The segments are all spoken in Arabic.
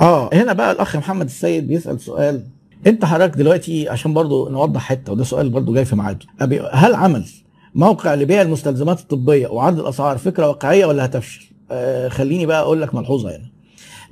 آه هنا بقى الأخ محمد السيد بيسأل سؤال أنت حضرتك دلوقتي عشان برضو نوضح حتة وده سؤال برضو جاي في ميعاده هل عمل موقع لبيع المستلزمات الطبية وعرض الأسعار فكرة واقعية ولا هتفشل؟ آه خليني بقى أقول لك ملحوظة هنا.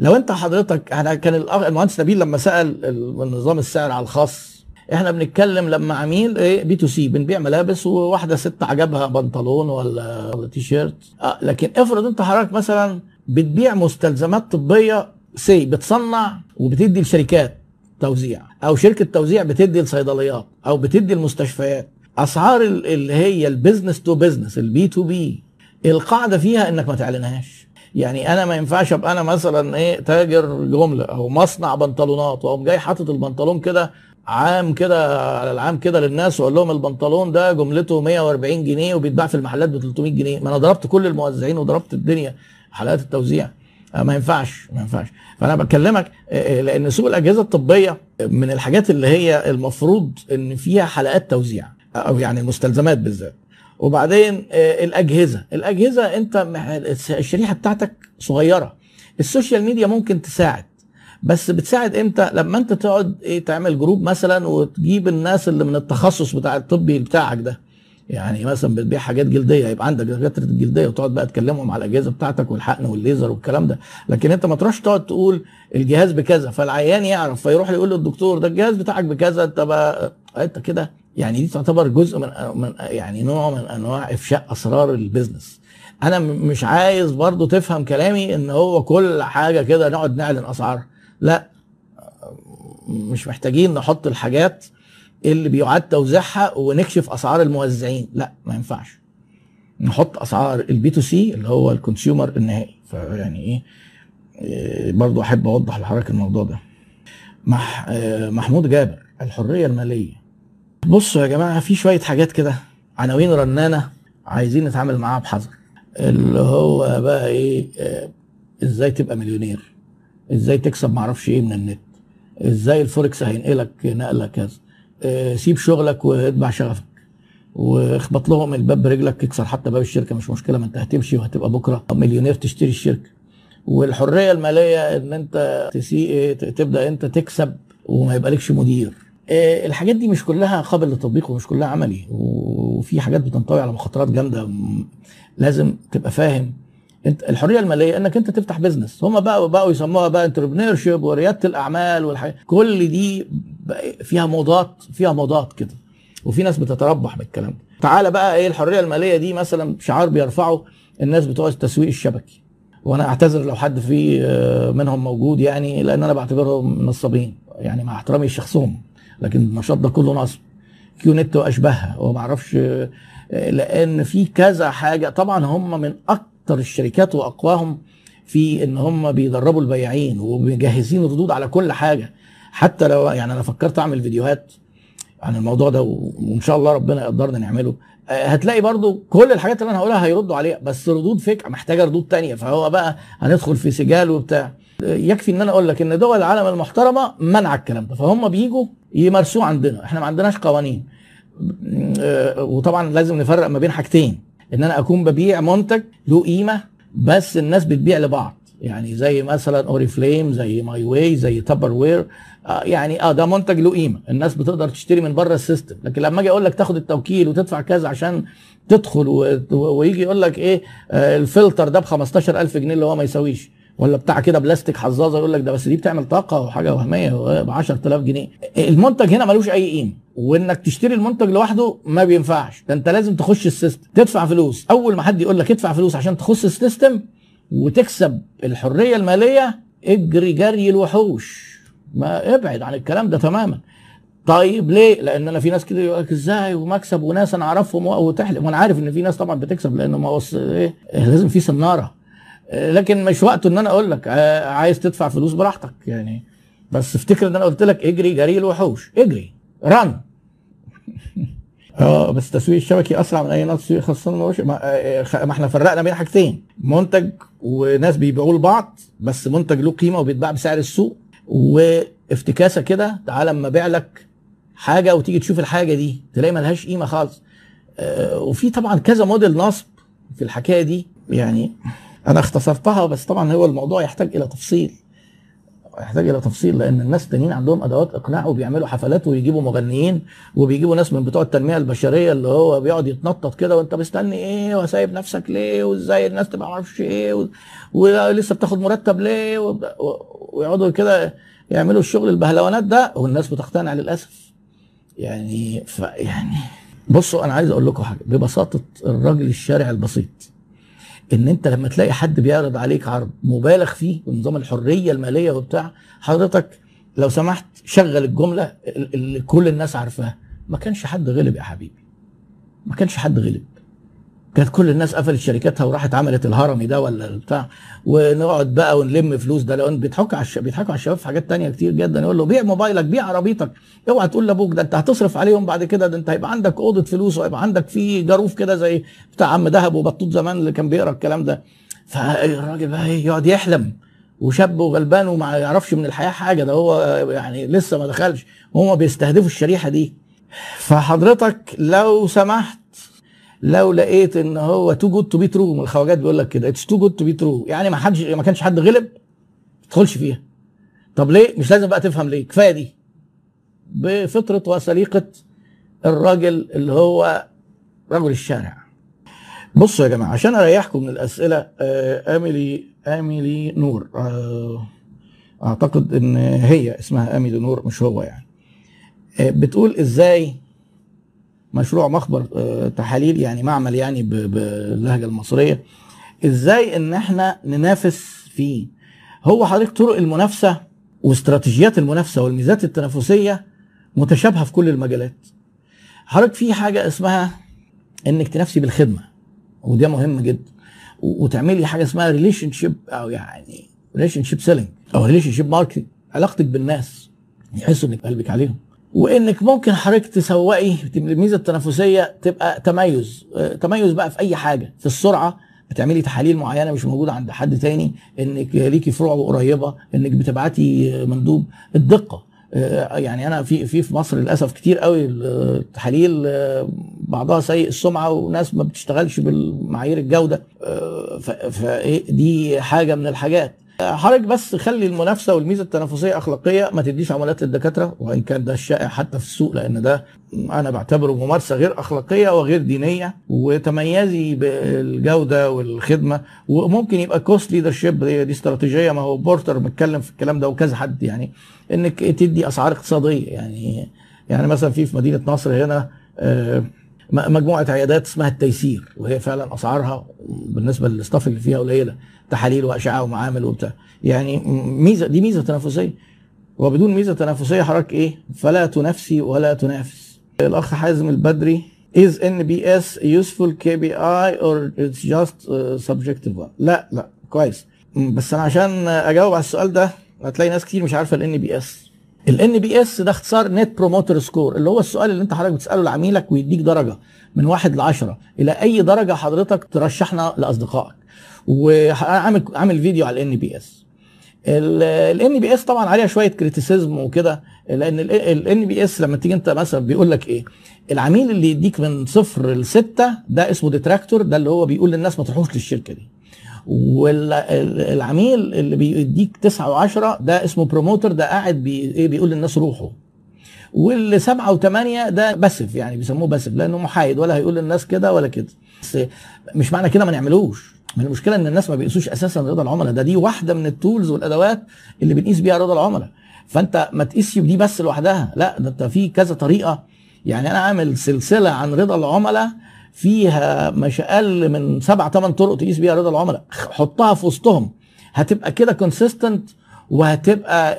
لو أنت حضرتك إحنا كان المهندس نبيل لما سأل ال- نظام السعر على الخاص إحنا بنتكلم لما عميل إيه B to C بنبيع ملابس وواحدة ست عجبها بنطلون ولا ولا تي شيرت آه لكن افرض أنت حضرتك مثلا بتبيع مستلزمات طبية سي بتصنع وبتدي لشركات توزيع أو شركة توزيع بتدي لصيدليات أو بتدي المستشفيات أسعار ال- اللي هي ال business to business ال B to B القاعدة فيها إنك ما تعلنهاش. يعني أنا ما ينفعش أبقى أنا مثلا إيه تاجر جملة أو مصنع بنطلونات وأقوم جاي حاطط البنطلون كده عام كده على العام كده للناس وأقول لهم البنطلون ده جملته 140 جنيه وبيتباع في المحلات ب 300 جنيه. ما أنا ضربت كل الموزعين وضربت الدنيا حلقات التوزيع. ما ينفعش ما ينفعش. فأنا بكلمك آه، آه، لأن سوق الأجهزة الطبية من الحاجات اللي هي المفروض إن فيها حلقات توزيع أو يعني المستلزمات بالذات. وبعدين آه، الأجهزة. الأجهزة أنت الشريحة بتاعتك صغيرة. السوشيال ميديا ممكن تساعد. بس بتساعد إمتى؟ لما أنت تقعد إيه تعمل جروب مثلا وتجيب الناس اللي من التخصص بتاع الطبي بتاعك ده. يعني مثلا بتبيع حاجات جلدية يبقى عندك دكاترة الجلديه وتقعد بقى تكلمهم على الأجهزة بتاعتك والحقن والليزر والكلام ده. لكن أنت ما تروحش تقعد تقول الجهاز بكذا فالعيان يعرف فيروح يقول للدكتور ده الجهاز بتاعك بكذا أنت بقى أنت كده يعني دي تعتبر جزء من من يعني نوع من أنواع إفشاء أسرار البيزنس. أنا مش عايز برضو تفهم كلامي إن هو كل حاجة كده نقعد نعلن أسعار. لا مش محتاجين نحط الحاجات اللي بيعاد توزيعها ونكشف أسعار الموزعين. لا ما ينفعش. نحط أسعار ال B to C اللي هو ال consumer النهائي. فيعني إيه؟ إيه، برضو أحب أوضح لحضرتك الموضوع ده. مح آه، محمود جابر الحرية المالية. بصوا يا جماعة في شوية حاجات كده عناوين رنانة عايزين نتعامل معاها بحذر. اللي هو بقى إيه؟ آه، إزاي تبقى مليونير؟ إزاي تكسب معرفش إيه من النت؟ إزاي الفوركس هينقلك نقلة كذا؟ آه، سيب شغلك واتبع شغفك. واخبط لهم الباب برجلك اكسر حتى باب الشركة مش مشكلة ما انت هتمشي وهتبقى بكرة. مليونير تشتري الشركة. والحرية المالية ان انت تسي... تبدأ انت تكسب وما يبقالكش مدير. آه، الحاجات دي مش كلها قابل للتطبيق ومش كلها عملي. وفي حاجات بتنطوي على مخاطرات جامدة. لازم تبقى فاهم. انت الحرية المالية انك انت تفتح business هم بقى بقوا يسموها بقى entrepreneurship وريادة الأعمال والحاجات كل دي فيها موضات فيها موضات كده. وفي ناس بتتربح بالكلام ده. تعالى بقى إيه الحرية المالية دي مثلا شعار بيرفعه الناس بتوع التسويق الشبكي. وأنا أعتذر لو حد في آه، منهم موجود يعني لأن أنا بعتبرهم نصابين يعني مع احترامي لشخصهم. لكن النشاط ده كله نصب. كيو نت وأشباهها. وما أعرفش آه، لأن في كذا حاجة. طبعا هم من أكتر الشركات وأقواهم في إن هم بيدربوا البياعين ومجهزين ردود على كل حاجة. حتى لو يعني أنا فكرت أعمل فيديوهات عن الموضوع ده وإن شاء الله ربنا يقدرنا نعمله. آه، هتلاقي برضو كل الحاجات اللي أنا هقولها هيردوا عليها بس ردود فكره محتاجة ردود تانية. فهو بقى هندخل في سجال وبتاع. يكفي إن أنا أقول لك إن دول العالم المحترمة منع الكلام ده فهم بيجوا يمارسوه عندنا. إحنا ما عندناش قوانين. آه، وطبعا لازم نفرق ما بين حاجتين. إن أنا أكون ببيع منتج له قيمة بس الناس بتبيع لبعض. يعني زي مثلا اوريفليم زي ماي واي زي تابروير آه يعني آه ده منتج له قيمة. الناس بتقدر تشتري من بره ال system. لكن لما أجي أقول لك تاخد التوكيل وتدفع كذا عشان تدخل ويجي يقول لك إيه آه الفلتر ده ب 15000 جنيه اللي هو ما يساويش. ولا بتاع كده بلاستيك حظاظة يقول لك ده بس دي بتعمل طاقة وحاجة وهمية ب 10000 جنيه. المنتج هنا ملوش أي قيمة. وإنك تشتري المنتج لوحده ما بينفعش. ده أنت لازم تخش ال system تدفع فلوس. أول ما حد يقول لك ادفع فلوس عشان تخش ال system وتكسب الحرية المالية اجري جري الوحوش. ما ابعد عن الكلام ده تماما. طيب ليه؟ لأن أنا في ناس كده يقول لك إزاي؟ ومكسب وناس أنا أعرفهم وتحلم. وأنا عارف إن في ناس طبعا بتكسب لأنه ما وص... إيه؟ لازم في سناره آه، لكن مش وقته إن أنا أقول لك آه، عايز تدفع فلوس براحتك يعني. بس افتكر إن أنا قلت لك اجري جري الوحوش. اجري. رن. آه بس التسويق الشبكي أسرع من أي نوع تسويق خاصه ما إحنا فرقنا بين حاجتين. منتج وناس بيبيعوه لبعض بس منتج له قيمة وبيتباع بسعر السوق. وافتكاسة كده تعالى أما أبيع لك حاجة وتيجي تشوف الحاجة دي تلاقي ملهاش قيمة خالص. آه، وفي طبعا كذا موديل نصب في الحكاية دي. يعني أنا اختصرتها بس طبعا هو الموضوع يحتاج إلى تفصيل. يحتاج إلى تفصيل لأن الناس التانيين عندهم أدوات إقناع وبيعملوا حفلات ويجيبوا مغنيين وبيجيبوا ناس من بتوع التنمية البشرية اللي هو بيقعد يتنطط كده وأنت مستني إيه وسايب نفسك ليه وإزاي الناس تبقى معرفش إيه و... ولسه بتاخد مرتب ليه و... ويقعدوا كده يعملوا الشغل البهلوانات ده والناس بتقتنع للأسف. يعني ف يعني بصوا أنا عايز أقول لكم حاجة ببساطة الراجل الشارع البسيط. إن أنت لما تلاقي حد بيعرض عليك عرض مبالغ فيه بنظام الحرية المالية وبتاع حضرتك لو سمحت شغل الجملة اللي كل الناس عارفاها. ما كانش حد غلب يا حبيبي. ما كانش حد غلب. كانت كل الناس قفلت شركاتها وراحت عملت الهرمي ده ولا بتاع ونقعد بقى ونلم فلوس ده لو بيضحكوا على بيضحكوا على الشباب في حاجات تانية كتير جدا. يقول له بيع موبايلك بيع عربيتك. اوعى تقول لأبوك ده انت هتصرف عليهم بعد كده ده انت هيبقى عندك أوضة فلوس وهيبقى عندك في جاروف كده زي بتاع عم دهب وبطوط زمان اللي كان بيقرأ الكلام ده. فالراجل بقى إيه، يقعد يحلم وشاب وغلبان وما يعرفش من الحياة حاجة. ده هو يعني لسه ما دخلش وهم بيستهدفوا الشريحة دي. فحضرتك لو سمحت لو لقيت إن هو too good to be true الخواجات بيقول لك كده it's too good to be true يعني ما حدش ما كانش حد غلب ما تدخلش فيها. طب ليه؟ مش لازم بقى تفهم ليه. كفاية دي. بفطرة وسليقه الراجل اللي هو رجل الشارع. بصوا يا جماعة عشان أريحكم من الأسئلة آه أميلي أميلي نور. آه أعتقد إن هي اسمها أميلي نور مش هو يعني. آه بتقول إزاي مشروع مخبر آه، تحاليل يعني معمل يعني باللهجة المصرية. إزاي إن إحنا ننافس فيه؟ هو حضرتك طرق المنافسة واستراتيجيات المنافسة والميزات التنافسية متشابهة في كل المجالات. حضرتك في حاجة اسمها إنك تنافسي بالخدمة وده مهم جدا. وتعملي حاجة اسمها relationship أو يعني relationship selling أو relationship marketing علاقتك بالناس يحسوا إنك قلبك عليهم. وإنك ممكن حضرتك تسوقي الميزة التنافسية تبقى تميز. آه، تميز بقى في أي حاجة في السرعة. بتعملي تحاليل معينة مش موجودة عند حد تاني. إنك ليكي فروع قريبة إنك بتبعتي مندوب. الدقة. آه، يعني أنا في في في مصر للأسف كتير قوي التحاليل آه، بعضها سيء السمعة وناس ما بتشتغلش بالمعايير الجودة. فدي حاجة من الحاجات. حضرتك بس خلي المنافسة والميزة التنافسية أخلاقية ما تديش عمليات للدكاترة وإن كان ده الشائع حتى في السوق لأن ده أنا بعتبره ممارسة غير أخلاقية وغير دينية وتميزي بالجودة والخدمة وممكن يبقى cost leadership دي استراتيجية ما هو بورتر متكلم في الكلام ده وكذا حد يعني إنك تدي أسعار اقتصادية يعني يعني مثلا في في مدينة نصر هنا آه، مجموعة عيادات اسمها التيسير وهي فعلا أسعارها بالنسبة لل staff اللي فيها قليلة تحاليل وأشعة ومعامل وبتاع. يعني ميزة دي ميزة تنافسية. وبدون ميزة تنافسية حضرتك إيه؟ فلا تنافسي ولا تنافس. الأخ حازم البدري is NPS useful KPI or it's just uh, subjective one لا لا كويس. بس أنا عشان أجاوب على السؤال ده هتلاقي ناس كتير مش عارفة ال NPS ال NPS ده اختصار net promoter score اللي هو السؤال اللي انت حضرتك بتسأله لعميلك ويديك درجة من واحد ل 10 إلى أي درجة حضرتك ترشحنا لأصدقائك. وعامل عامل فيديو على ال NPS ال NPS طبعا عليها شوية criticism وكده لأن ال NPS لما تيجي انت مثلا بيقول لك إيه العميل اللي يديك من صفر لستة ده اسمه detractor ده اللي هو بيقول للناس ما تروحوش للشركة دي. والعميل اللي بيديك تسعة وعشرة ده اسمه promoter ده قاعد بي إيه بيقول للناس روحوا. واللي سبعة وثمانية ده passive يعني بيسموه passive لأنه محايد ولا هيقول للناس كده ولا كده. بس مش معنى كده ما نعملوش. ما المشكلة إن الناس ما بيقيسوش أساسا رضا العملاء. ده دي واحدة من ال tools والأدوات اللي بنقيس بيها رضا العملاء. فأنت ما تقيسش دي بس لوحدها. لا ده أنت في كذا طريقة. يعني أنا أعمل سلسلة عن رضا العملاء فيها مش أقل من سبع ثمان طرق تقيس بيها رضا العملاء. حطها في وسطهم. هتبقى كده consistent وهتبقى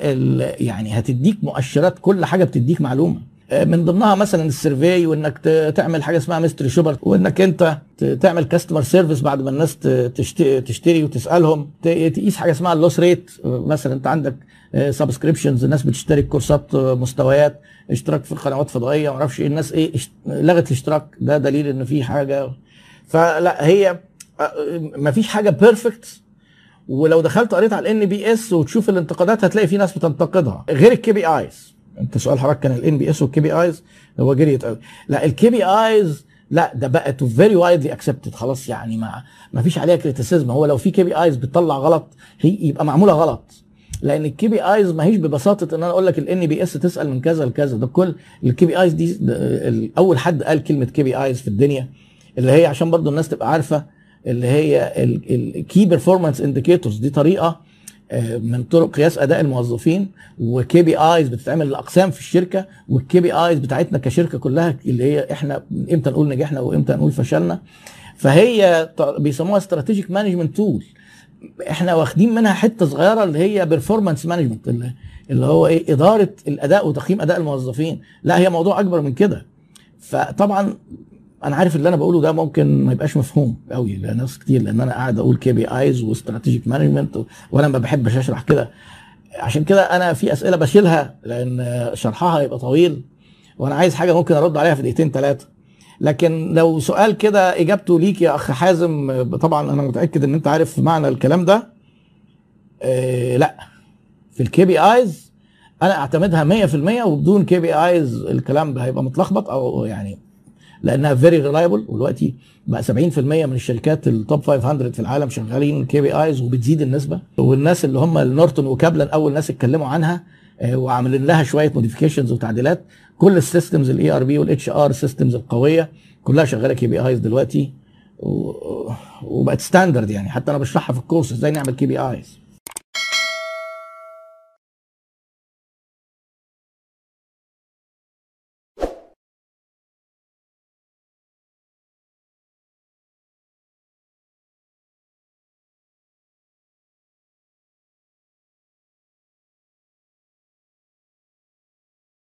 يعني هتديك مؤشرات كل حاجة بتديك معلومة. من ضمنها مثلا ال survey وإنك تعمل حاجة اسمها mystery shopper وإنك أنت تعمل customer service بعد ما الناس تشتري وتسألهم. تقيس حاجة اسمها ال loss rate مثلا أنت عندك subscriptions الناس بتشترك كورسات مستويات. اشتراك في القنوات الفضائية ما أعرفش إيه الناس إيه لغت الاشتراك. ده دليل ان في حاجة. فلا هي ما فيش حاجة perfect ولو دخلت قريت على ال NPS وتشوف الانتقادات هتلاقي في ناس بتنتقدها. غير ال KPIs انت سؤال حضرتك كان ال NPS وال KPIs هو great قوي لا ال KPIs لا ده بقت very widely accepted خلاص يعني ما ما فيش عليها criticism هو لو في KPIs بتطلع غلط هي يبقى معمولة غلط. لأن ال KPIs ما هيش ببساطة ان أنا أقول لك ال NPS تسأل من كذا لكذا. ده كل ال KPIs دي اول حد قال كلمة KPIs في الدنيا. اللي هي عشان برضو الناس تبقى عارفة اللي هي ال key performance indicators دي طريقة آه، من طرق قياس أداء الموظفين و KPIs بتتعمل لاقسام في الشركة وال KPIs بتاعتنا كشركة كلها اللي هي إحنا إمتى نقول نجحنا وإمتى نقول فشلنا. فهي بيسموها strategic management tool إحنا واخدين منها حتة صغيرة اللي هي performance management اللي, هو إيه إدارة الأداء وتقييم أداء الموظفين. لا هي موضوع أكبر من كده. فطبعا أنا عارف اللي أنا بقوله ده ممكن ما يبقاش مفهوم قوي لناس كتير لأن أنا قاعد أقول KPIs و strategic management وأنا ما بحبش أشرح كده. عشان كده أنا في أسئلة بشيلها لأن شرحها هيبقى طويل وأنا عايز حاجة ممكن أرد عليها في دقيقتين ثلاثة لكن لو سؤال كده إجابته ليك يا أخ حازم طبعا أنا متأكد إن أنت عارف معنى الكلام ده. آه لا. في ال KPIs أنا أعتمدها 100% وبدون KPIs الكلام ده هيبقى متلخبط أو يعني لأنها very reliable ودلوقتي بقى 70% من الشركات ال top 500 في العالم شغالين KPIs وبتزيد النسبة. والناس اللي هم نورتون وكابلن اول ناس اتكلموا عنها وعاملين لها شوية modifications وتعديلات. كل ال systems ال ERP وال HR systems القوية كلها شغالة KPIs دلوقتي وبقت standard يعني. حتى أنا بشرحها في الكورس إزاي نعمل KPIs